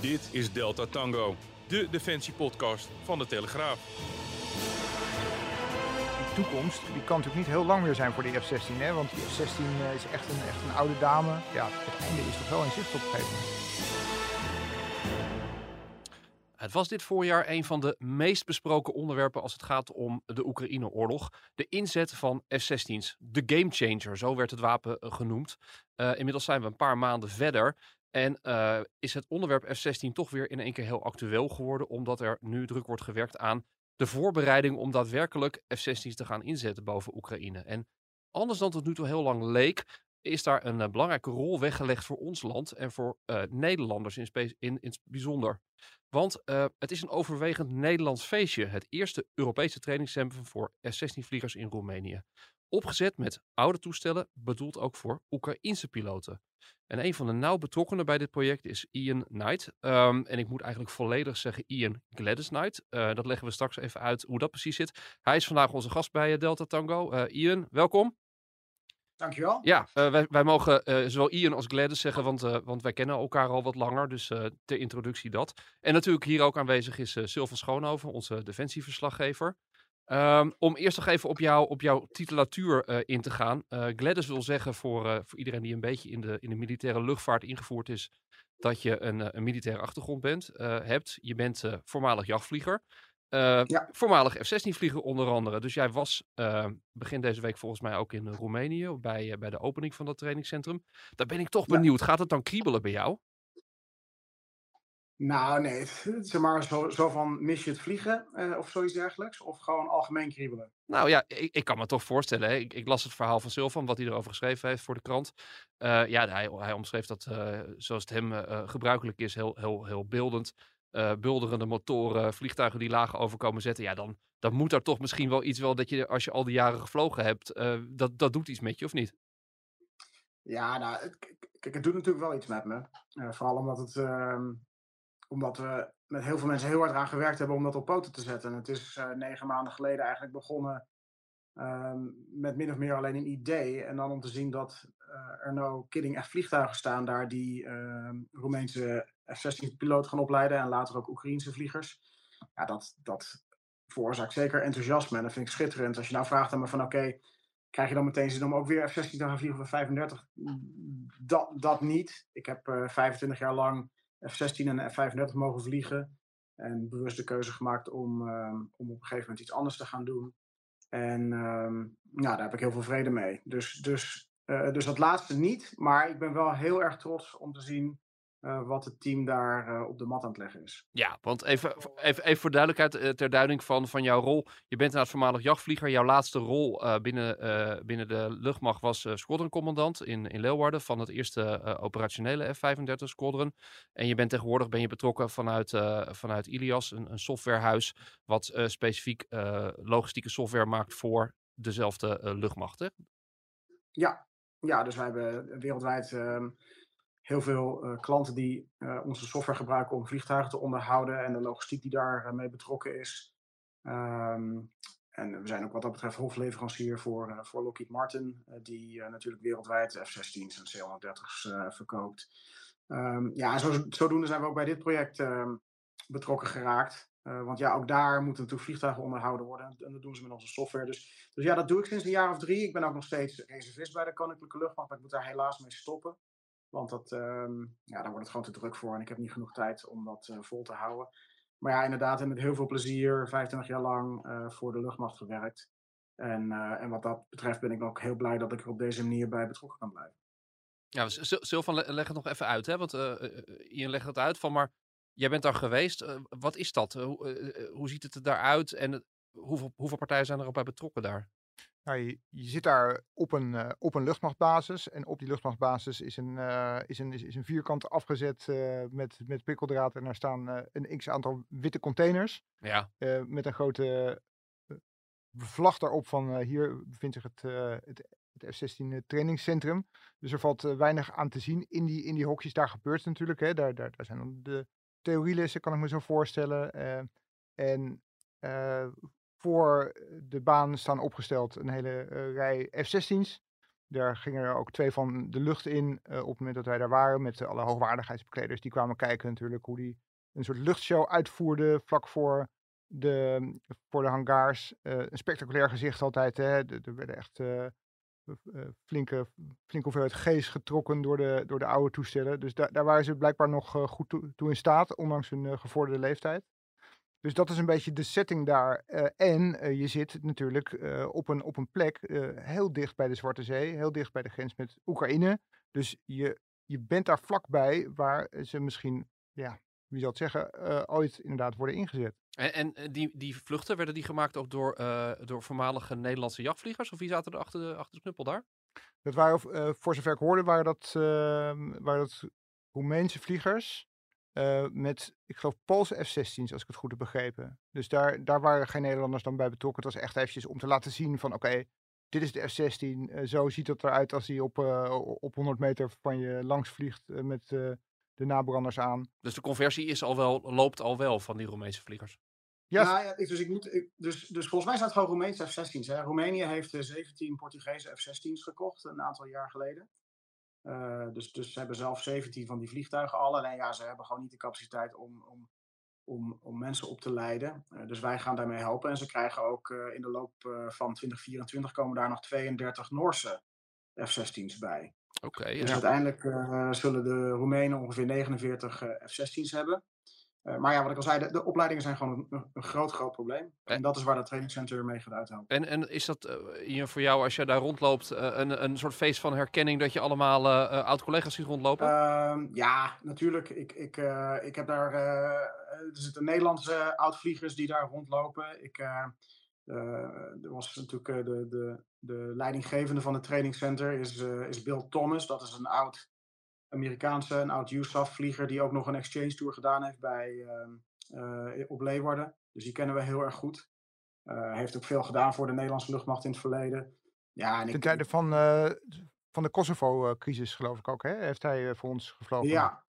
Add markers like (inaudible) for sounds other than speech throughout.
Dit is Delta Tango, de defensiepodcast van de Telegraaf. Die toekomst die kan natuurlijk niet heel lang meer zijn voor de F-16. Hè? Want die F-16 eh, is echt een, echt een oude dame. Ja, het einde is toch wel in zicht op een gegeven moment. Het was dit voorjaar een van de meest besproken onderwerpen als het gaat om de Oekraïne-oorlog. De inzet van F-16's. De gamechanger, zo werd het wapen eh, genoemd. Uh, inmiddels zijn we een paar maanden verder. En uh, is het onderwerp F-16 toch weer in één keer heel actueel geworden, omdat er nu druk wordt gewerkt aan de voorbereiding om daadwerkelijk F-16's te gaan inzetten boven Oekraïne. En anders dan tot nu toe heel lang leek, is daar een uh, belangrijke rol weggelegd voor ons land en voor uh, Nederlanders in, in, in het bijzonder. Want het is een overwegend Nederlands feestje, het eerste Europese trainingscentrum voor F-16-vliegers in Roemenië. Opgezet met oude toestellen, bedoeld ook voor Oekraïnse piloten. En een van de nauw betrokkenen bij dit project is Ian Knight. Um, en ik moet eigenlijk volledig zeggen Ian Gladys Knight. Uh, dat leggen we straks even uit hoe dat precies zit. Hij is vandaag onze gast bij Delta Tango. Uh, Ian, welkom. Dankjewel. Ja, uh, wij, wij, mogen zowel Ian als Gladys zeggen, want, want wij kennen elkaar al wat langer. Dus ter introductie dat. En natuurlijk hier ook aanwezig is Sylvan Schoonhoven, onze defensieverslaggever. Um, om eerst nog even op, jou, op jouw titulatuur uh, in te gaan. Uh, Gladys wil zeggen voor, uh, voor iedereen die een beetje in de, in de militaire luchtvaart ingevoerd is, dat je een, een militaire achtergrond bent, hebt. Je bent voormalig jachtvlieger. Ja. Voormalig F-16-vlieger onder andere. Dus jij was begin deze week volgens mij ook in Roemenië bij, bij de opening van dat trainingscentrum. Daar ben ik toch benieuwd. Gaat het dan kriebelen bij jou? Nou, nee. Zeg maar zo, zo van mis je het vliegen uh, of zoiets dergelijks? Of gewoon algemeen kriebelen? Nou ja, ik, ik kan me toch voorstellen. Hè? Ik, ik, las het verhaal van Sylvan, wat hij erover geschreven heeft voor de krant. Uh, ja, hij, hij omschreef dat, uh, zoals het hem gebruikelijk is, heel, heel, heel beeldend. bulderende motoren, vliegtuigen die laag overkomen zetten. Ja, dan, dan moet er toch misschien wel iets wel dat je, als je al die jaren gevlogen hebt, dat, dat doet iets met je, of niet? Ja, nou, kijk, het doet natuurlijk wel iets met me. vooral omdat het ehm, omdat we met heel veel mensen heel hard aan gewerkt hebben om dat op poten te zetten. En het is uh, negen maanden geleden eigenlijk begonnen um, met min of meer alleen een idee. En dan om te zien dat uh, er nou kidding echt vliegtuigen staan daar die uh, Roemeense F-16-piloten gaan opleiden en later ook Oekraïense vliegers. Ja, dat, dat veroorzaakt zeker enthousiasme en dat vind ik schitterend. Als je nou vraagt aan me van oké, krijg je dan meteen zin om ook weer F-16 te gaan vliegen of 35? Dat, dat niet. Ik heb 25 jaar lang F-16 en F-35 mogen vliegen. En bewust de keuze gemaakt om, um, om op een gegeven moment iets anders te gaan doen. En um, daar heb ik heel veel vrede mee. Dus, dus, uh, dus dat laatste niet. Maar ik ben wel heel erg trots om te zien uh, wat het team daar uh, op de mat aan het leggen is. Ja, want even, even, even voor duidelijkheid, uh, ter duiding van, van jouw rol. Je bent inderdaad voormalig jachtvlieger. Jouw laatste rol binnen, binnen de luchtmacht was squadroncommandant in, in Leeuwarden van het eerste operationele F-35 squadron. En je bent tegenwoordig ben je betrokken vanuit, vanuit Ilias, een, een softwarehuis wat specifiek logistieke software maakt voor dezelfde luchtmacht. Hè? Ja. ja, dus wij hebben wereldwijd ehm, heel veel uh, klanten die uh, onze software gebruiken om vliegtuigen te onderhouden en de logistiek die daarmee uh, betrokken is. Um, en we zijn ook wat dat betreft hoofdleverancier voor, voor Lockheed Martin, die natuurlijk wereldwijd F-16's en C-130's verkoopt. Um, ja, zo, zodoende zijn we ook bij dit project ehm, betrokken geraakt. want ja, ook daar moeten natuurlijk vliegtuigen onderhouden worden. En dat doen ze met onze software. Dus, dus ja, dat doe ik sinds een jaar of drie. Ik ben ook nog steeds reservist bij de Koninklijke Luchtmacht, maar ik moet daar helaas mee stoppen. Want dat, um, ja, daar wordt het gewoon te druk voor en ik heb niet genoeg tijd om dat uh, vol te houden. Maar ja, inderdaad, en met heel veel plezier, 25 jaar lang uh, voor de luchtmacht gewerkt. En, uh, en wat dat betreft ben ik ook heel blij dat ik er op deze manier bij betrokken kan blijven. Ja, Sylvan, leg het nog even uit, hè? Want Ian legt het uit van, maar jij bent daar geweest. wat is dat? hoe ziet het er? En hoeveel, hoeveel partijen zijn er ook bij betrokken daar? Nou, je, je zit daar op een, uh, op een luchtmachtbasis. En op die luchtmachtbasis is een, uh, is een, is, een vierkant afgezet uh, met, met prikkeldraad. En daar staan een x aantal witte containers. Ja. met een grote vlag daarop van hier bevindt zich het, het, het F-16 trainingscentrum. Dus er valt weinig aan te zien in die, in die hokjes. Daar gebeurt het natuurlijk. Hè. Daar, daar, daar zijn de theorielessen, kan ik me zo voorstellen. en voor de baan staan opgesteld een hele uh, rij F-16's. Daar gingen er ook twee van de lucht in uh, op het moment dat wij daar waren. Met alle hoogwaardigheidsbekleders. Die kwamen kijken natuurlijk hoe die een soort luchtshow uitvoerde vlak voor de, voor de hangars. Een spectaculair gezicht altijd. Hè. Er werden echt flinke, flinke hoeveelheid geest getrokken door de, door de oude toestellen. Dus da daar waren ze blijkbaar nog goed toe, toe, in staat, ondanks hun gevorderde leeftijd. Dus dat is een beetje de setting daar. Uh, en uh, je zit natuurlijk uh, op, een, op een plek heel dicht bij de Zwarte Zee, heel dicht bij de grens met Oekraïne. Dus je, je bent daar vlakbij waar ze misschien, ja, wie zal het zeggen, ooit inderdaad worden ingezet. En, en die, die vluchten, werden die gemaakt ook door, door voormalige Nederlandse jachtvliegers? Of wie zaten er achter de, achter de knuppel daar? Dat waren, voor zover ik hoorde, waren dat, ehm, waren dat Roemeense vliegers. Uh, met, ik geloof, Poolse F-16's, als ik het goed heb begrepen. Dus daar, daar waren geen Nederlanders dan bij betrokken. Het was echt eventjes om te laten zien van, oké, dit is de F-16. Uh, zo ziet het eruit als hij op, uh, op 100 meter van je langs vliegt met de nabranders aan. Dus de conversie is al wel, loopt al wel van die Roemeense vliegers? Ja, ja dus, ik moet, ik, dus, dus volgens mij zijn het gewoon Roemeense F-16's. Roemenië heeft 17 Portugese F-16's gekocht een aantal jaar geleden. Uh, dus, dus ze hebben zelf 17 van die vliegtuigen al. Alleen ja, ze hebben gewoon niet de capaciteit om, om, om, om mensen op te leiden. Uh, dus wij gaan daarmee helpen. En ze krijgen ook uh, in de loop van 2024 komen daar nog 32 Noorse F-16's bij. Oké. Okay, dus ja. uiteindelijk zullen de Roemenen ongeveer 49 F-16's hebben. Uh, maar ja, wat ik al zei, de, de opleidingen zijn gewoon een, een, groot, groot probleem. En, dat is waar dat trainingcenter mee gaat uithelpen. En, en is dat uh, voor jou, als je daar rondloopt, uh, een, een soort feest van herkenning dat je allemaal oud-collega's ziet rondlopen? Ehm, ja, natuurlijk. Ik, ik, ik heb daar, er zitten Nederlandse oud-vliegers die daar rondlopen. Ik, er was natuurlijk de, de, de leidinggevende van het trainingcenter is, is Bill Thomas. Dat is een oud Amerikaanse, een oud USAF-vlieger die ook nog een exchange tour gedaan heeft bij, uh, op Leeuwarden. Dus die kennen we heel erg goed. Uh, heeft ook veel gedaan voor de Nederlandse luchtmacht in het verleden. Ja, en Ten ik, tijde van, uh, van de Kosovo-crisis, geloof ik ook, hè? heeft hij voor ons gevlogen. Ja.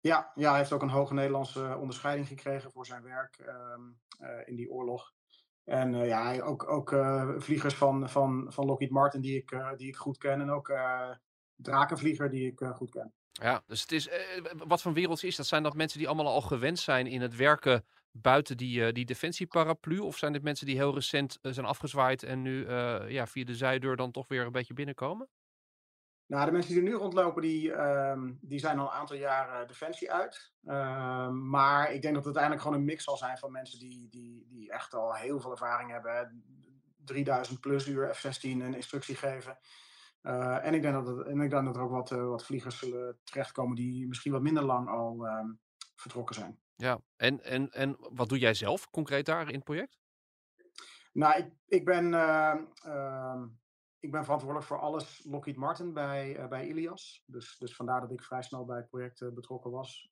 Ja, ja, hij heeft ook een hoge Nederlandse onderscheiding gekregen voor zijn werk um, in die oorlog. En ja, ook, ook vliegers van, van, van Lockheed Martin die ik, die ik goed ken. En ook drakenvlieger die ik uh, goed ken. Ja, dus het is, uh, wat voor wereld is dat? Zijn dat mensen die allemaal al gewend zijn in het werken buiten die, uh, die defensieparaplu? Of zijn dit mensen die heel recent zijn afgezwaaid en nu ja, via de zijdeur dan toch weer een beetje binnenkomen? Nou, de mensen die er nu rondlopen, die, uh, die zijn al een aantal jaren defensie uit. Uh, maar ik denk dat het uiteindelijk gewoon een mix zal zijn van mensen die, die, die echt al heel veel ervaring hebben. 3000 plus uur F-16 een instructie geven. Uh, en, ik denk dat het, en ik denk dat er ook wat, uh, wat vliegers zullen terechtkomen die misschien wat minder lang al uh, vertrokken zijn. Ja, en, en, en wat doe jij zelf concreet daar in het project? Nou, ik, ik, ben, ehm, ik ben verantwoordelijk voor alles Lockheed Martin bij, eh, bij Ilias. Dus, dus vandaar dat ik vrij snel bij het project betrokken was,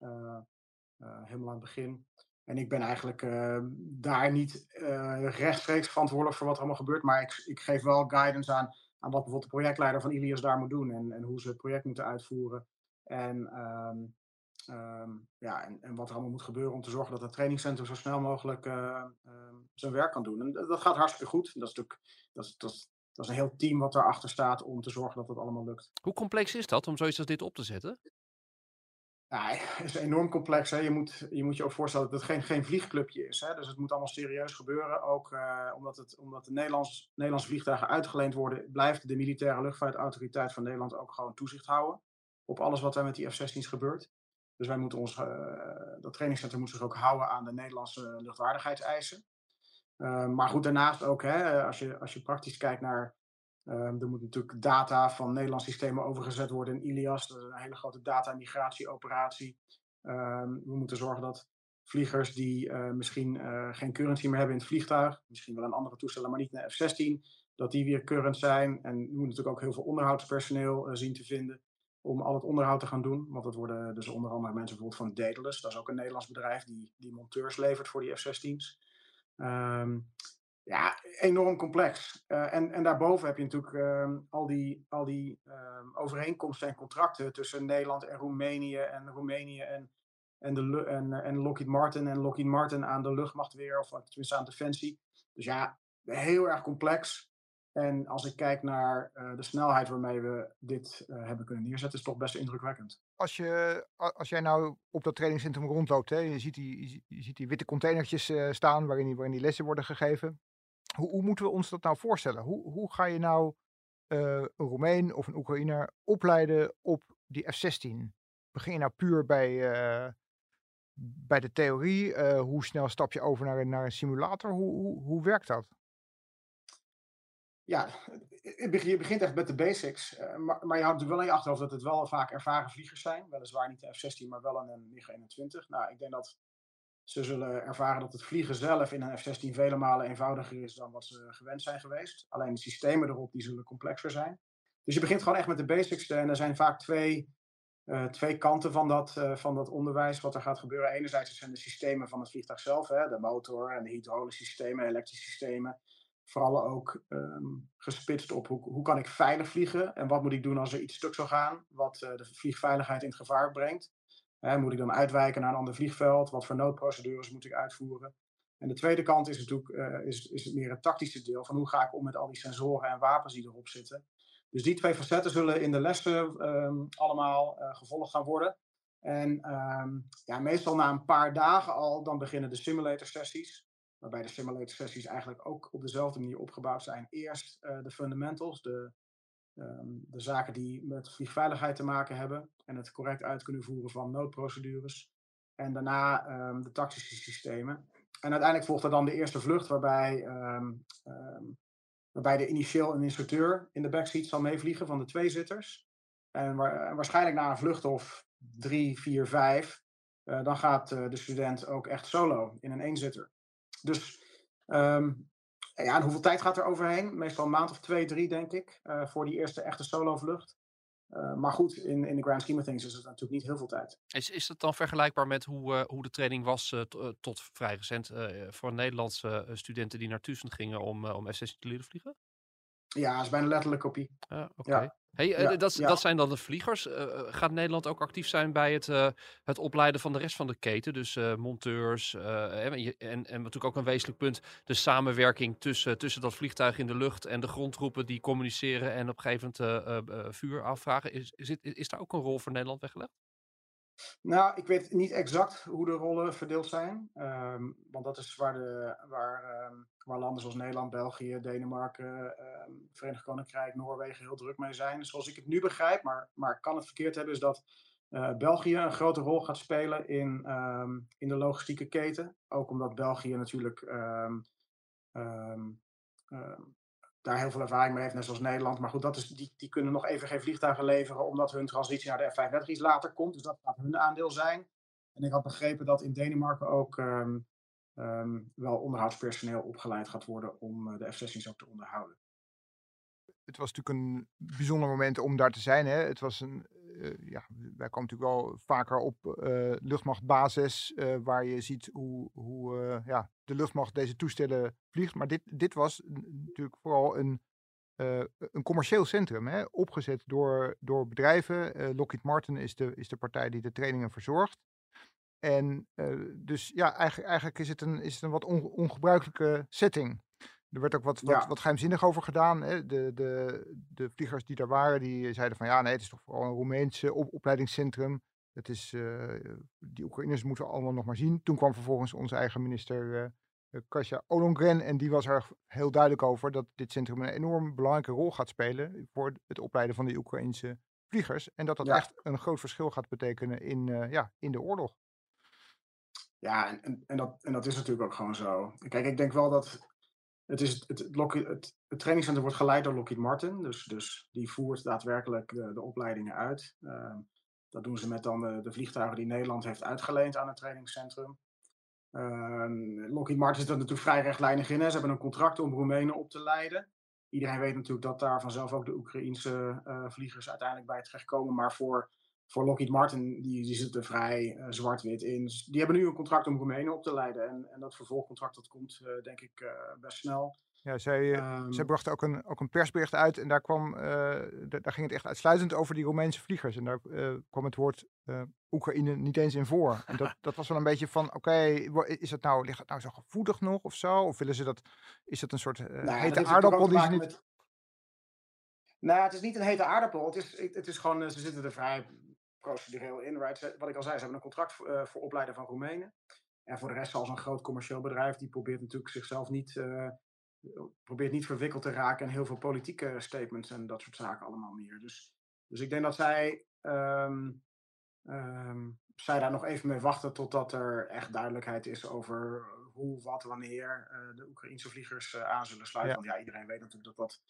helemaal aan het begin. En ik ben eigenlijk daar niet rechtstreeks verantwoordelijk voor wat er allemaal gebeurt, maar ik, ik geef wel guidance aan aan wat bijvoorbeeld de projectleider van Ilias daar moet doen en, en hoe ze het project moeten uitvoeren. En, um, um, ja, en, wat er allemaal moet gebeuren om te zorgen dat het trainingscentrum zo snel mogelijk uh, um, zijn werk kan doen. En dat gaat hartstikke goed. Dat is natuurlijk dat is, dat is, dat is een heel team wat daarachter staat om te zorgen dat het allemaal lukt. Hoe complex is dat om zoiets als dit op te zetten? Ja, het (laughs) is enorm complex. Hè. Je, moet, je moet je ook voorstellen dat het geen, geen vliegclubje is. Hè. Dus het moet allemaal serieus gebeuren. Ook uh, omdat, het, omdat de Nederlands, Nederlandse vliegtuigen uitgeleend worden, blijft de militaire luchtvaartautoriteit van Nederland ook gewoon toezicht houden. Op alles wat er met die F-16's gebeurt. Dus wij moeten ons, uh, dat trainingscentrum moet zich ook houden aan de Nederlandse luchtwaardigheidseisen. Uh, maar goed, daarnaast ook, hè, als, je, als je praktisch kijkt naar Um, er moet natuurlijk data van Nederlandse systemen overgezet worden in Ilias. Dat is een hele grote data-migratieoperatie. Um, we moeten zorgen dat vliegers die misschien geen currency meer hebben in het vliegtuig, misschien wel een andere toestellen, maar niet een F-16, dat die weer current zijn. En we moeten natuurlijk ook heel veel onderhoudspersoneel zien te vinden om al het onderhoud te gaan doen. Want dat worden dus onder andere mensen bijvoorbeeld van Daedalus. Dat is ook een Nederlands bedrijf die, die monteurs levert voor die F-16's. Ehm, ja, enorm complex. Uh, en, en daarboven heb je natuurlijk uh, al die, al die uh, overeenkomsten en contracten tussen Nederland en Roemenië en Roemenië en, en, de, en, en Lockheed Martin en Lockheed Martin aan de luchtmacht weer, of tenminste aan defensie. Dus ja, heel erg complex. En als ik kijk naar uh, de snelheid waarmee we dit hebben kunnen neerzetten, is toch best indrukwekkend. Als, je, als jij nou op dat trainingscentrum rondloopt, hè, je, ziet die, je ziet die witte containertjes staan waarin die, waarin die lessen worden gegeven. Hoe, hoe, moeten we ons dat nou voorstellen? Hoe, hoe ga je nou een Roemeen of een Oekraïner opleiden op die F-16? Begin je nou puur bij, bij de theorie? hoe snel stap je over naar, naar een simulator? Hoe, hoe, hoe werkt dat? ja, je begint echt met de basics. Maar, maar, je houdt natuurlijk wel in je achterhoofd dat het wel vaak ervaren vliegers zijn. Weliswaar niet de F-16, maar wel een MiG-21. Nou, ik denk dat ze zullen ervaren dat het vliegen zelf in een F-16 vele malen eenvoudiger is dan wat ze gewend zijn geweest. Alleen de systemen erop die zullen complexer zijn. Dus je begint gewoon echt met de basics. En er zijn vaak twee, uh, twee kanten van dat, uh, van dat onderwijs wat er gaat gebeuren. Enerzijds zijn de systemen van het vliegtuig zelf, hè, de motor en de hydraulische systemen, elektrische systemen vooral ook um, gespitst op hoe, hoe kan ik veilig vliegen en wat moet ik doen als er iets stuk zou gaan, wat uh, de vliegveiligheid in het gevaar brengt. Hè, moet ik dan uitwijken naar een ander vliegveld? Wat voor noodprocedures moet ik uitvoeren? En de tweede kant is natuurlijk uh, is, is het meer het tactische deel van hoe ga ik om met al die sensoren en wapens die erop zitten. Dus die twee facetten zullen in de lessen um, allemaal uh, gevolgd gaan worden. En um, ja, meestal na een paar dagen al, dan beginnen de simulator sessies waarbij de simulator sessies eigenlijk ook op dezelfde manier opgebouwd zijn. Eerst uh, de fundamentals, de, um, de zaken die met vliegveiligheid te maken hebben en het correct uit kunnen voeren van noodprocedures. En daarna um, de tactische systemen. En uiteindelijk volgt er dan de eerste vlucht, waarbij, um, waarbij de initieel een instructeur in de backseat zal meevliegen van de twee zitters. En, waar, waarschijnlijk na een vlucht of drie, vier, vijf, uh, dan gaat uh, de student ook echt solo in een eenzitter. Dus um, ja, en hoeveel tijd gaat er overheen? Meestal een maand of twee, drie, denk ik, uh, voor die eerste echte solo-vlucht. Uh, maar goed, in, in de grand scheme of things is het natuurlijk niet heel veel tijd. Is, is dat dan vergelijkbaar met hoe, uh, hoe de training was tot vrij recent voor Nederlandse studenten die naar Tucson gingen om, om F-16 te leren vliegen? Ja, is bijna letterlijk kopie. Uh, Oké. Okay. Ja. Hey, ja, dat, ja. dat zijn dan de vliegers. Uh, gaat Nederland ook actief zijn bij het, uh, het opleiden van de rest van de keten? Dus monteurs en, en, en natuurlijk ook een wezenlijk punt, de samenwerking tussen, tussen dat vliegtuig in de lucht en de grondtroepen die communiceren en op een gegeven moment vuur afvragen. Is, is, is daar ook een rol voor Nederland weggelegd? Nou, ik weet niet exact hoe de rollen verdeeld zijn. Um, want dat is waar, de, waar, um, waar landen zoals Nederland, België, Denemarken, um, Verenigd Koninkrijk, Noorwegen heel druk mee zijn. Zoals ik het nu begrijp, maar, maar kan het verkeerd hebben, is dat uh, België een grote rol gaat spelen in, in de logistieke keten. Ook omdat België natuurlijk daar heel veel ervaring mee heeft, net zoals Nederland. Maar goed, dat is, die, die kunnen nog even geen vliegtuigen leveren, omdat hun transitie naar de F-35 iets later komt. Dus dat gaat hun aandeel zijn. En ik had begrepen dat in Denemarken ook um, um, wel onderhoudspersoneel opgeleid gaat worden om uh, de F-16's ook te onderhouden. Het was natuurlijk een bijzonder moment om daar te zijn. Hè? Het was een, ja, wij komen natuurlijk wel vaker op uh, luchtmachtbasis, waar je ziet hoe, hoe ja, de luchtmacht deze toestellen vliegt. Maar dit, dit was natuurlijk vooral een, een commercieel centrum, hè, opgezet door, door bedrijven. Lockheed Martin is de, is de partij die de trainingen verzorgt. En dus ja, eigenlijk, eigenlijk is, het een, is het een wat on, ongebruikelijke setting. Er werd ook wat, wat, ja. wat geheimzinnig over gedaan. Hè. De, de, de vliegers die daar waren, die zeiden van ja, nee, het is toch vooral een Roemeense op, opleidingscentrum. Het is, uh, die Oekraïners moeten we allemaal nog maar zien. Toen kwam vervolgens onze eigen minister uh, Kasia Olongren en die was er heel duidelijk over dat dit centrum een enorm belangrijke rol gaat spelen voor het opleiden van de Oekraïnse vliegers. En dat dat ja. echt een groot verschil gaat betekenen in, uh, ja, in de oorlog. Ja, en, en, dat, en dat is natuurlijk ook gewoon zo. Kijk, ik denk wel dat het, is het, het, het, trainingscentrum wordt geleid door Lockheed Martin. Dus, dus die voert daadwerkelijk de, opleidingen uit. Uh, dat doen ze met dan de, vliegtuigen die Nederland heeft uitgeleend aan het trainingscentrum. Ehm, Lockheed Martin zit er natuurlijk vrij rechtlijnig in. Hè. Ze hebben een contract om Roemenen op te leiden. Iedereen weet natuurlijk dat daar vanzelf ook de Oekraïense uh, vliegers uiteindelijk bij terechtkomen. Maar voor, voor Lockheed Martin, die, die zit er vrij uh, zwart-wit in. Dus die hebben nu een contract om Roemenen op te leiden. En, en dat vervolgcontract dat komt uh, denk ik best snel. Ja, zij, um, zij bracht ook een, ook een persbericht uit en daar, kwam, daar ging het echt uitsluitend over die Roemeense vliegers. En daar kwam het woord Oekraïne niet eens in voor. En dat, (laughs) dat was wel een beetje van, oké, okay, is het nou, ligt het nou zo gevoelig nog of zo? Of willen ze dat, is dat een soort nou hete aardappel die ze niet... Met... Nou, het is niet een hete aardappel. Het is, het is gewoon, ze zitten er vrij procedureel in. Right? Wat ik al zei, ze hebben een contract voor, uh, voor opleiden van Roemenen. En voor de rest, als een groot commercieel bedrijf, die probeert natuurlijk zichzelf niet, uh, probeert niet verwikkeld te raken in heel veel politieke statements en dat soort zaken allemaal meer. Dus, dus ik denk dat zij um, um, zij daar nog even mee wachten totdat er echt duidelijkheid is over hoe, wat, wanneer uh, de Oekraïnse vliegers aan zullen sluiten. Ja. Want ja, iedereen weet natuurlijk dat dat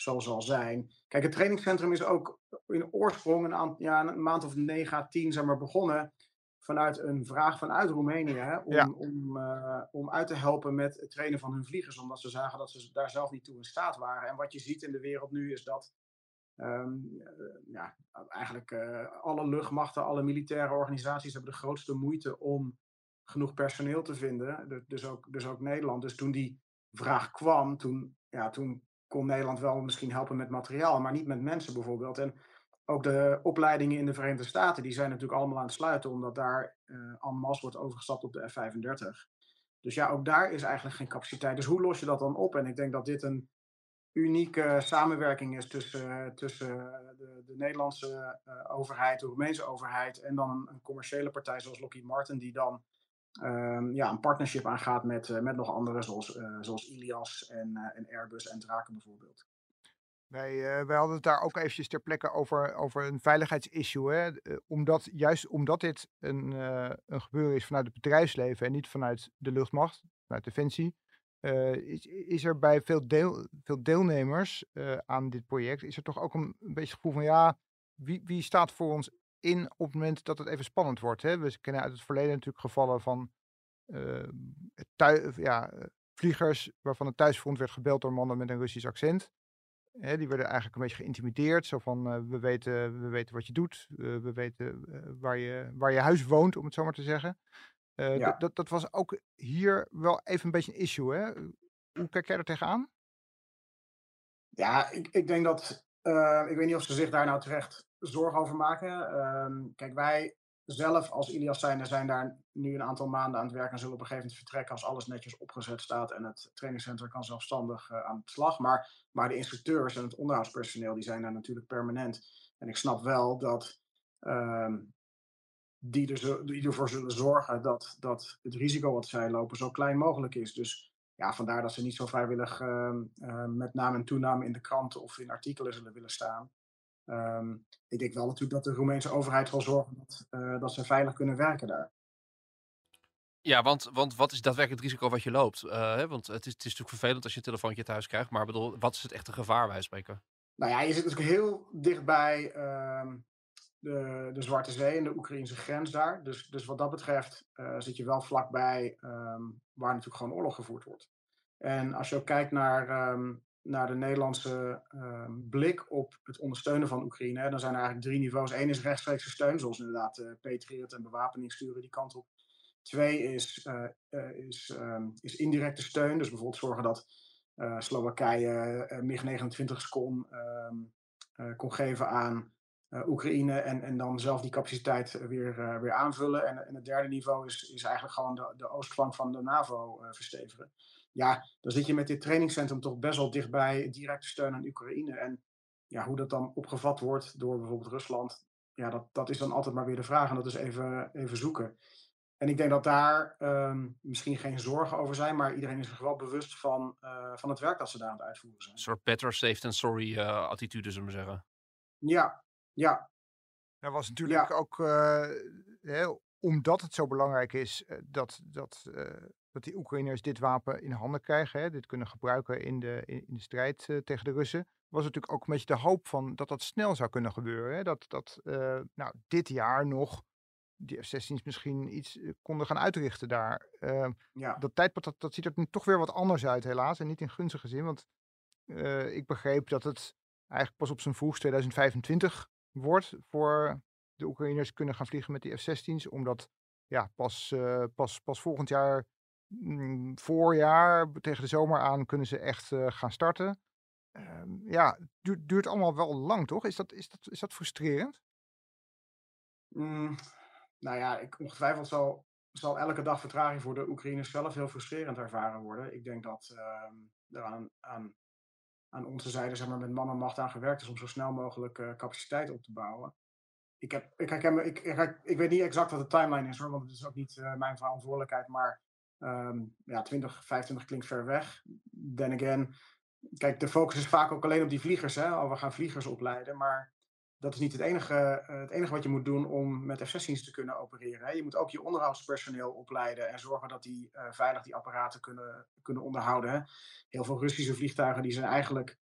zo zal zijn. Kijk, het trainingscentrum is ook in oorsprong een, ja, een maand of negen à tien zeg maar, begonnen vanuit een vraag vanuit Roemenië hè, om, ja. om, uh, om uit te helpen met het trainen van hun vliegers, omdat ze zagen dat ze daar zelf niet toe in staat waren. En wat je ziet in de wereld nu is dat Um, ja, eigenlijk uh, alle luchtmachten, alle militaire organisaties hebben de grootste moeite om genoeg personeel te vinden. Dus ook, dus ook Nederland. Dus toen die vraag kwam, toen, ja, toen kon Nederland wel misschien helpen met materiaal, maar niet met mensen bijvoorbeeld. En ook de opleidingen in de Verenigde Staten, die zijn natuurlijk allemaal aan het sluiten, omdat daar uh, en wordt overgestapt op de F-35. Dus ja, ook daar is eigenlijk geen capaciteit. Dus hoe los je dat dan op? En ik denk dat dit een unieke samenwerking is tussen, tussen de, de Nederlandse overheid, de Roemeense overheid en dan een, commerciële partij zoals Lockheed Martin, die dan um, ja, een partnership aangaat met, uh, met nog anderen zoals, uh, zoals Ilias en, en Airbus en Draken bijvoorbeeld. Wij, wij hadden het daar ook eventjes ter plekke over, over een veiligheidsissue. Hè? Omdat, juist omdat dit een, een gebeuren is vanuit het bedrijfsleven en niet vanuit de luchtmacht, vanuit Defensie, uh, is, is, er bij veel, deel, veel deelnemers uh, aan dit project, is er toch ook een, een beetje het gevoel van ja, wie, wie, staat voor ons in op het moment dat het even spannend wordt? Hè? We kennen uit het verleden natuurlijk gevallen van uh, thui, ja, vliegers waarvan het thuisfront werd gebeld door mannen met een Russisch accent. Hè, die werden eigenlijk een beetje geïntimideerd. Zo van, we, weten, we weten wat je doet, we weten waar, je, waar je huis woont, om het zo maar te zeggen. Ja. dat, dat was ook hier wel even een beetje een issue. Hè? Hoe kijk jij er tegenaan? Ja, ik, ik denk dat. Ik weet niet of ze zich daar nou terecht zorgen over maken. Uh, kijk, wij zelf als Ilias zijn, zijn daar nu een aantal maanden aan het werken en zullen op een gegeven moment vertrekken als alles netjes opgezet staat en het trainingscentrum kan zelfstandig uh, aan de slag. Maar, maar de instructeurs en het onderhoudspersoneel die zijn daar natuurlijk permanent. En ik snap wel dat ehm, die, er, die ervoor zullen zorgen dat, dat het risico wat zij lopen zo klein mogelijk is. Dus ja, vandaar dat ze niet zo vrijwillig uh, uh, met naam en toename in de kranten of in artikelen zullen willen staan. Um, ik denk wel natuurlijk dat de Roemeense overheid zal zorgen dat, uh, dat ze veilig kunnen werken daar. Ja, want, want wat is daadwerkelijk het risico wat je loopt? Hè? Want het is, het is natuurlijk vervelend als je een telefoontje thuis krijgt, maar bedoel, wat is het echte gevaar wij spreken? Nou ja, je zit natuurlijk heel dichtbij ehm, de, de Zwarte Zee en de Oekraïnse grens daar. Dus, dus wat dat betreft uh, zit je wel vlakbij um, waar natuurlijk gewoon oorlog gevoerd wordt. En als je ook kijkt naar, um, naar de Nederlandse um, blik op het ondersteunen van Oekraïne, dan zijn er eigenlijk drie niveaus. Eén is rechtstreekse steun, zoals inderdaad uh, Patriot en bewapening sturen die kant op. Twee is, uh, is, is indirecte steun, dus bijvoorbeeld zorgen dat Slowakije MiG-29's kon, kon geven aan Oekraïne en, en dan zelf die capaciteit weer, weer aanvullen. En, en het derde niveau is, is eigenlijk gewoon de, de oostflank van de NAVO verstevigen. Ja, dan zit je met dit trainingscentrum toch best wel dichtbij directe steun aan Oekraïne. En ja, hoe dat dan opgevat wordt door bijvoorbeeld Rusland, ja, dat, dat is dan altijd maar weer de vraag. En dat is even, even zoeken. En ik denk dat daar um, misschien geen zorgen over zijn, maar iedereen is zich wel bewust van, van het werk dat ze daar aan het uitvoeren zijn. Een soort better safe than sorry attitude, zullen we zeggen. Ja, ja. Dat was natuurlijk ja. ook, uh, hè, omdat het zo belangrijk is uh, dat, dat, uh, dat die Oekraïners dit wapen in handen krijgen, hè, dit kunnen gebruiken in de, in, de strijd tegen de Russen, was natuurlijk ook een beetje de hoop van dat dat snel zou kunnen gebeuren. Hè? Dat, dat nou, dit jaar nog die F-16's misschien iets konden gaan uitrichten daar. Ehm, Ja. dat tijdpad, dat, dat ziet er nu toch weer wat anders uit helaas. En niet in gunstige zin, want eh, ik begreep dat het eigenlijk pas op zijn vroegst 2025 wordt voor de Oekraïners kunnen gaan vliegen met die F-16's. Omdat ja, pas, eh, pas, pas volgend jaar, voorjaar, tegen de zomer aan, kunnen ze echt eh, gaan starten. Ehm, ja, duurt, duurt allemaal wel lang, toch? Is dat, is dat, is dat frustrerend? Mm, nou ja, ik, ongetwijfeld zal, zal elke dag vertraging voor de Oekraïners zelf heel frustrerend ervaren worden. Ik denk dat ehm, er aan, aan, aan onze zijde zeg maar, met man en macht aan gewerkt is om zo snel mogelijk eh, capaciteit op te bouwen. Ik, heb, ik, ik, ik, ik weet niet exact wat de timeline is want het is ook niet eh, mijn verantwoordelijkheid. Maar ehm, ja, 2025 klinkt ver weg. Then again, kijk, de focus is vaak ook alleen op die vliegers. Hè? Oh, we gaan vliegers opleiden. Maar dat is niet het enige, eh, het enige wat je moet doen om met F-16's te kunnen opereren. Hè? Je moet ook je onderhoudspersoneel opleiden en zorgen dat die eh, veilig die apparaten kunnen, kunnen onderhouden. Hè? Heel veel Russische vliegtuigen die zijn eigenlijk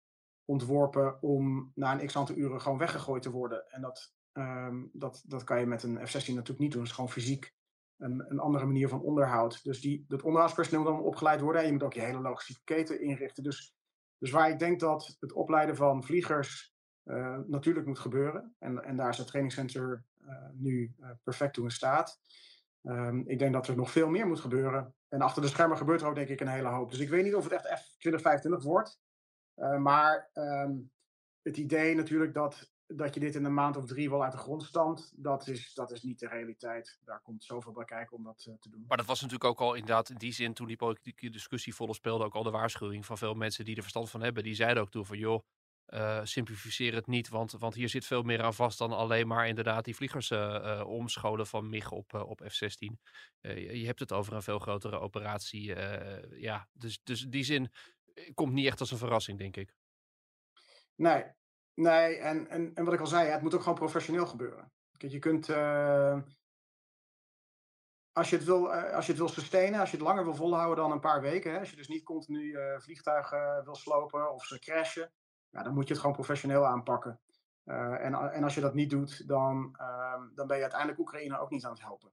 ontworpen om na een x aantal uren gewoon weggegooid te worden. En dat, ehm, dat, dat kan je met een F-16 natuurlijk niet doen. Dat is gewoon fysiek een, een andere manier van onderhoud. Dus die, dat onderhoudspersoneel moet dan opgeleid worden. En je moet ook je hele logistieke keten inrichten. Dus, dus waar ik denk dat het opleiden van vliegers uh, natuurlijk moet gebeuren. En, en daar is het trainingscenter uh, nu uh, perfect toe in staat. Um, ik denk dat er nog veel meer moet gebeuren. En achter de schermen gebeurt er ook denk ik een hele hoop. Dus ik weet niet of het echt F2025 wordt. maar um, het idee natuurlijk dat, dat je dit in een maand of drie wel uit de grond stamt, dat is, dat is niet de realiteit. Daar komt zoveel bij kijken om dat te doen. Maar dat was natuurlijk ook al inderdaad in die zin, toen die politieke discussie volle speelde, ook al de waarschuwing van veel mensen die er verstand van hebben. Die zeiden ook toen van joh, uh, simplificeer het niet, want, want hier zit veel meer aan vast dan alleen maar inderdaad die vliegers uh, uh, omscholen van MIG op, op F-16. Je, je, hebt het over een veel grotere operatie. ja, dus, dus die zin komt niet echt als een verrassing, denk ik. Nee, nee en, en, en wat ik al zei, het moet ook gewoon professioneel gebeuren. Kijk, je kunt, eh, als je, het wil, als je het wil sustainen, als je het langer wil volhouden dan een paar weken, hè, als je dus niet continu vliegtuigen wil slopen of ze crashen, ja, dan moet je het gewoon professioneel aanpakken. Uh, en, en als je dat niet doet, dan, uh, dan ben je uiteindelijk Oekraïne ook niet aan het helpen.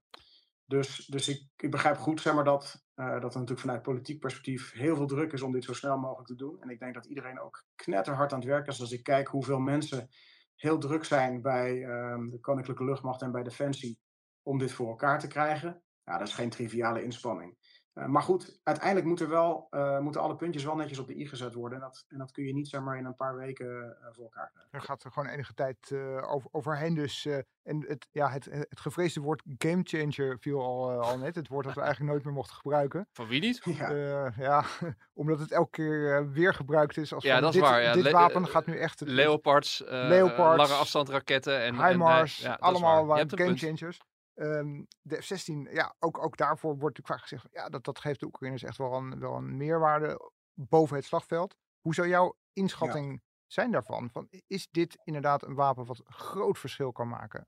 Dus, dus ik, begrijp goed zeg maar, dat, uh, dat er natuurlijk vanuit politiek perspectief heel veel druk is om dit zo snel mogelijk te doen. En ik denk dat iedereen ook knetterhard aan het werken is. Als ik kijk hoeveel mensen heel druk zijn bij ehm, de Koninklijke Luchtmacht en bij Defensie om dit voor elkaar te krijgen. Ja, dat is geen triviale inspanning. Uh, maar goed, uiteindelijk moet er wel, uh, moeten alle puntjes wel netjes op de i gezet worden. En dat, en dat kun je niet zeg maar, in een paar weken uh, voor elkaar krijgen. Er gaat er gewoon enige tijd over, overheen. Dus, en het, ja, het, het gevreesde woord gamechanger viel al, al net. Het woord dat we eigenlijk nooit meer mochten gebruiken. Van wie niet? (laughs) Ja, ja (laughs) omdat het elke keer weer gebruikt is. Als ja, dat is dit, waar. Ja. Dit Le wapen gaat nu echt... Het, Leopards, Leopards lange afstandsraketten en... HIMARS, en, ja, allemaal waar. gamechangers. Um, de F-16, ja, ook, ook daarvoor wordt natuurlijk vaak gezegd, ja, dat, dat geeft de Oekraïners echt wel een, wel een meerwaarde boven het slagveld. Hoe zou jouw inschatting ja. zijn daarvan? Van, is dit inderdaad een wapen wat groot verschil kan maken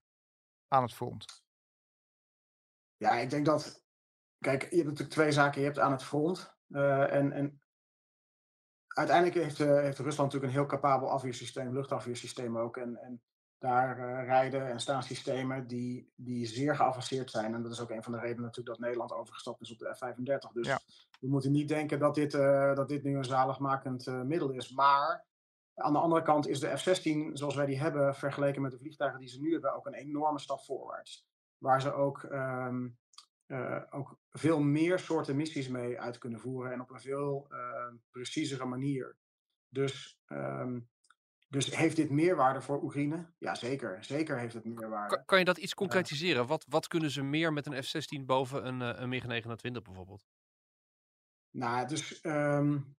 aan het front? Ja, ik denk dat, kijk, je hebt natuurlijk twee zaken. Je hebt aan het front uh, en, en uiteindelijk heeft, uh, heeft Rusland natuurlijk een heel capabel afweersysteem, luchtafweersysteem ook. En, en daar uh, rijden en staan systemen die, die zeer geavanceerd zijn. En dat is ook een van de redenen natuurlijk dat Nederland overgestapt is op de F-35. Dus ja. we moeten niet denken dat dit, uh, dat dit nu een zaligmakend uh, middel is. Maar aan de andere kant is de F-16, zoals wij die hebben, vergeleken met de vliegtuigen die ze nu hebben, ook een enorme stap voorwaarts. Waar ze ook, um, ook veel meer soorten missies mee uit kunnen voeren en op een veel preciezere manier. Dus um, dus heeft dit meerwaarde voor Oekraïne? Ja, zeker. Zeker heeft het meerwaarde. Kan, kan je dat iets concretiseren? Uh, wat, wat kunnen ze meer met een F-16 boven een, uh, een MiG-29 bijvoorbeeld? Nou, dus... Um,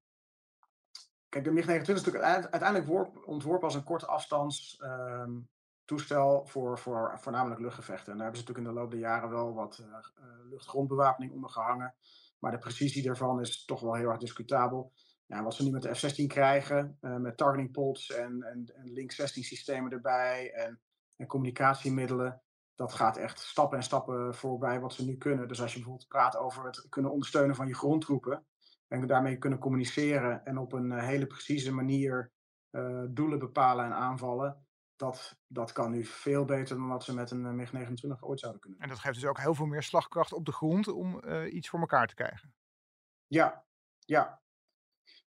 kijk, de MiG-29 is natuurlijk uiteindelijk worp, ontworpen als een korte afstands um, toestel voor, voor voornamelijk luchtgevechten. En daar hebben ze natuurlijk in de loop der jaren wel wat uh, luchtgrondbewapening onder gehangen. Maar de precisie daarvan is toch wel heel erg discutabel. Ja, wat ze nu met de F-16 krijgen, uh, met targeting pods en, en, en Link 16 systemen erbij en, en, communicatiemiddelen, dat gaat echt stappen en stappen voorbij wat ze nu kunnen. Dus als je bijvoorbeeld praat over het kunnen ondersteunen van je grondtroepen en daarmee kunnen communiceren en op een uh, hele precieze manier uh, doelen bepalen en aanvallen, dat, dat kan nu veel beter dan dat ze met een MiG-29 ooit zouden kunnen. En dat geeft dus ook heel veel meer slagkracht op de grond om iets voor elkaar te krijgen. Ja, ja.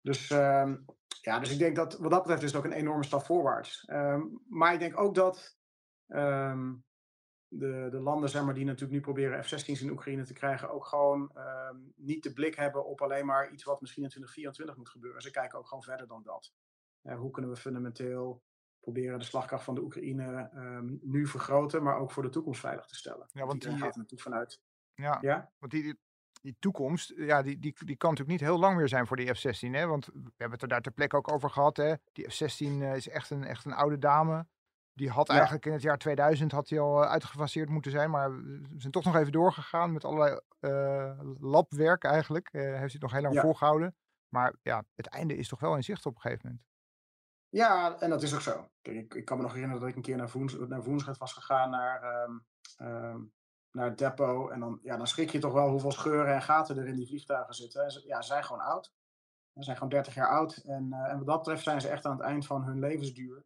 Dus, ehm, ja, dus ik denk dat wat dat betreft is het ook een enorme stap voorwaarts. Ehm, maar ik denk ook dat ehm, de, de landen zeg maar, die natuurlijk nu proberen F-16's in Oekraïne te krijgen, ook gewoon niet de blik hebben op alleen maar iets wat misschien in 2024 moet gebeuren. Ze kijken ook gewoon verder dan dat. Uh, hoe kunnen we fundamenteel proberen de slagkracht van de Oekraïne nu vergroten, maar ook voor de toekomst veilig te stellen. Ja, want die gaat er natuurlijk vanuit. Ja, ja? want die, die toekomst, ja, die, die, die kan natuurlijk niet heel lang meer zijn voor die F-16. Hè? Want we hebben het er daar ter plekke ook over gehad. Hè? Die F-16 uh, is echt een, echt een oude dame. Die had eigenlijk in het jaar 2000 had die al uh, uitgefaseerd moeten zijn. Maar we zijn toch nog even doorgegaan met allerlei uh, labwerk eigenlijk. heeft hij het nog heel lang ja. volgehouden. Maar ja, het einde is toch wel in zicht op een gegeven moment. Ja, en dat is ook zo. Kijk, ik, ik kan me nog herinneren dat ik een keer naar, Woens, naar was gegaan. Naar, um, um, naar het depot. En dan, ja, dan schrik je toch wel hoeveel scheuren en gaten er in die vliegtuigen zitten. Ze, ja, ze zijn gewoon oud. Ze zijn gewoon 30 jaar oud. En, uh, en wat dat betreft zijn ze echt aan het eind van hun levensduur.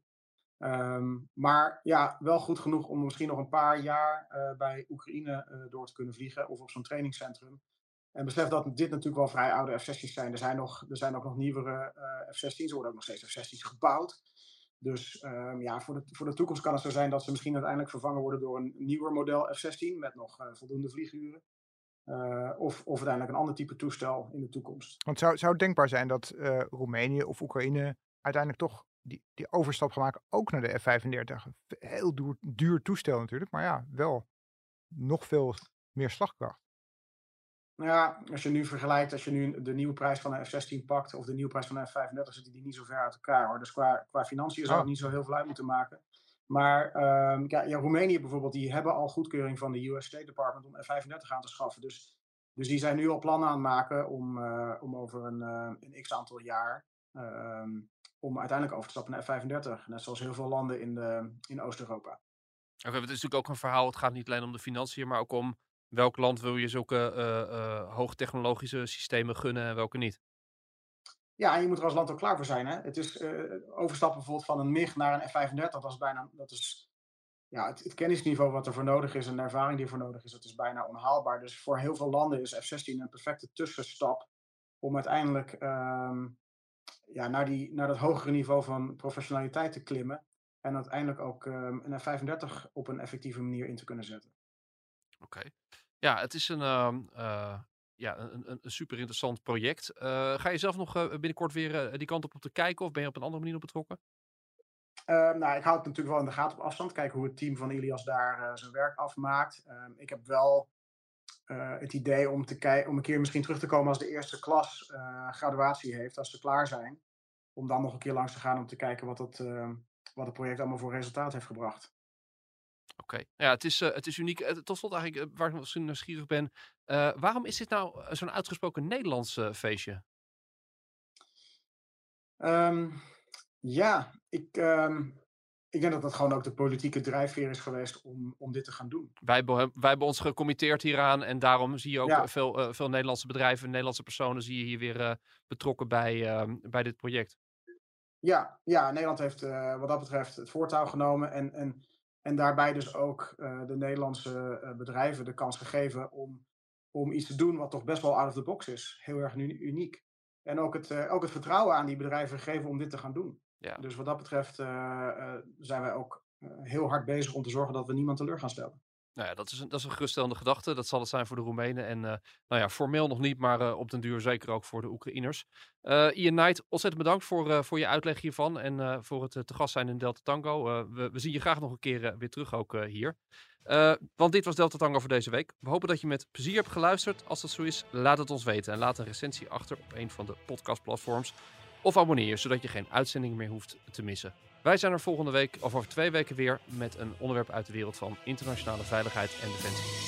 Um, maar ja, wel goed genoeg om misschien nog een paar jaar uh, bij Oekraïne uh, door te kunnen vliegen. Of op zo'n trainingscentrum. En besef dat dit natuurlijk wel vrij oude F-16's zijn. Er zijn, nog, er zijn ook nog nieuwere F-16's. Er worden ook nog steeds F-16's gebouwd. Dus um, ja, voor de, voor de toekomst kan het zo zijn dat ze misschien uiteindelijk vervangen worden door een nieuwer model F-16 met nog uh, voldoende vlieguren. Uh, of, of uiteindelijk een ander type toestel in de toekomst. Want zou, zou denkbaar zijn dat uh, Roemenië of Oekraïne uiteindelijk toch die, die overstap gaan maken, ook naar de F-35? Heel duur, duur toestel natuurlijk, maar ja, wel nog veel meer slagkracht. Nou ja, als je nu vergelijkt, als je nu de nieuwe prijs van een F-16 pakt of de nieuwe prijs van een F-35, zitten die niet zo ver uit elkaar hoor. Dus qua, qua financiën zou het niet zo heel veel uit moeten maken. Maar um, ja, ja, Roemenië bijvoorbeeld, die hebben al goedkeuring van de US State Department om F-35 aan te schaffen. Dus, dus die zijn nu al plannen aan het maken om, uh, om over een, uh, een x aantal jaar um, om uiteindelijk over te stappen naar F-35. Net zoals heel veel landen in, de, in Oost-Europa. Okay, het is natuurlijk ook een verhaal, het gaat niet alleen om de financiën, maar ook om welk land wil je zulke uh, uh, hoogtechnologische systemen gunnen en welke niet? Ja, en je moet er als land ook klaar voor zijn. Hè? Het is uh, overstappen bijvoorbeeld van een MIG naar een F-35, dat is bijna, dat is, ja, het, kennisniveau wat er voor nodig is en de ervaring die er voor nodig is, dat is bijna onhaalbaar. Dus voor heel veel landen is F-16 een perfecte tussenstap om uiteindelijk um, ja, naar, die, naar dat hogere niveau van professionaliteit te klimmen en uiteindelijk ook um, een F-35 op een effectieve manier in te kunnen zetten. Oké. Ja, het is een, uh, uh, ja, een, een, een, super interessant project. Uh, ga je zelf nog binnenkort weer die kant op, op te kijken of ben je op een andere manier betrokken? Ehm, nou, ik hou het natuurlijk wel in de gaten op afstand. Kijken hoe het team van Ilias daar zijn werk afmaakt. Ehm, ik heb wel het idee om, te om een keer misschien terug te komen als de eerste klas graduatie heeft, als ze klaar zijn. Om dan nog een keer langs te gaan om te kijken wat het, wat het project allemaal voor resultaat heeft gebracht. Oké, okay. ja, het is, uh, het is uniek. Uh, tot slot eigenlijk, uh, waar ik misschien nieuwsgierig ben. waarom is dit nou zo'n uitgesproken Nederlands feestje? Um, ja, ik, um, ik denk dat dat gewoon ook de politieke drijfveer is geweest om, om dit te gaan doen. Wij, wij hebben ons gecommitteerd hieraan en daarom zie je ook ja. veel, veel Nederlandse bedrijven, Nederlandse personen zie je hier weer betrokken bij, ehm, bij dit project. Ja, ja Nederland heeft wat dat betreft het voortouw genomen en, en en daarbij dus ook uh, de Nederlandse uh, bedrijven de kans gegeven om, om iets te doen wat toch best wel out of the box is. Heel erg uniek. En ook het, uh, ook het vertrouwen aan die bedrijven gegeven om dit te gaan doen. Ja. Dus wat dat betreft zijn wij ook heel hard bezig om te zorgen dat we niemand teleur gaan stellen. Nou ja, dat is een, dat is een geruststellende gedachte. Dat zal het zijn voor de Roemenen. En uh, nou ja, formeel nog niet, maar uh, op den duur zeker ook voor de Oekraïners. Uh, Ian Knight, ontzettend bedankt voor, voor je uitleg hiervan. En voor het te gast zijn in Delta Tango. We, we, zien je graag nog een keer weer terug ook hier. want dit was Delta Tango voor deze week. We hopen dat je met plezier hebt geluisterd. Als dat zo is, laat het ons weten. En laat een recensie achter op een van de podcastplatforms. Of abonneer je, zodat je geen uitzending meer hoeft te missen. Wij zijn er volgende week of over twee weken weer met een onderwerp uit de wereld van internationale veiligheid en defensie.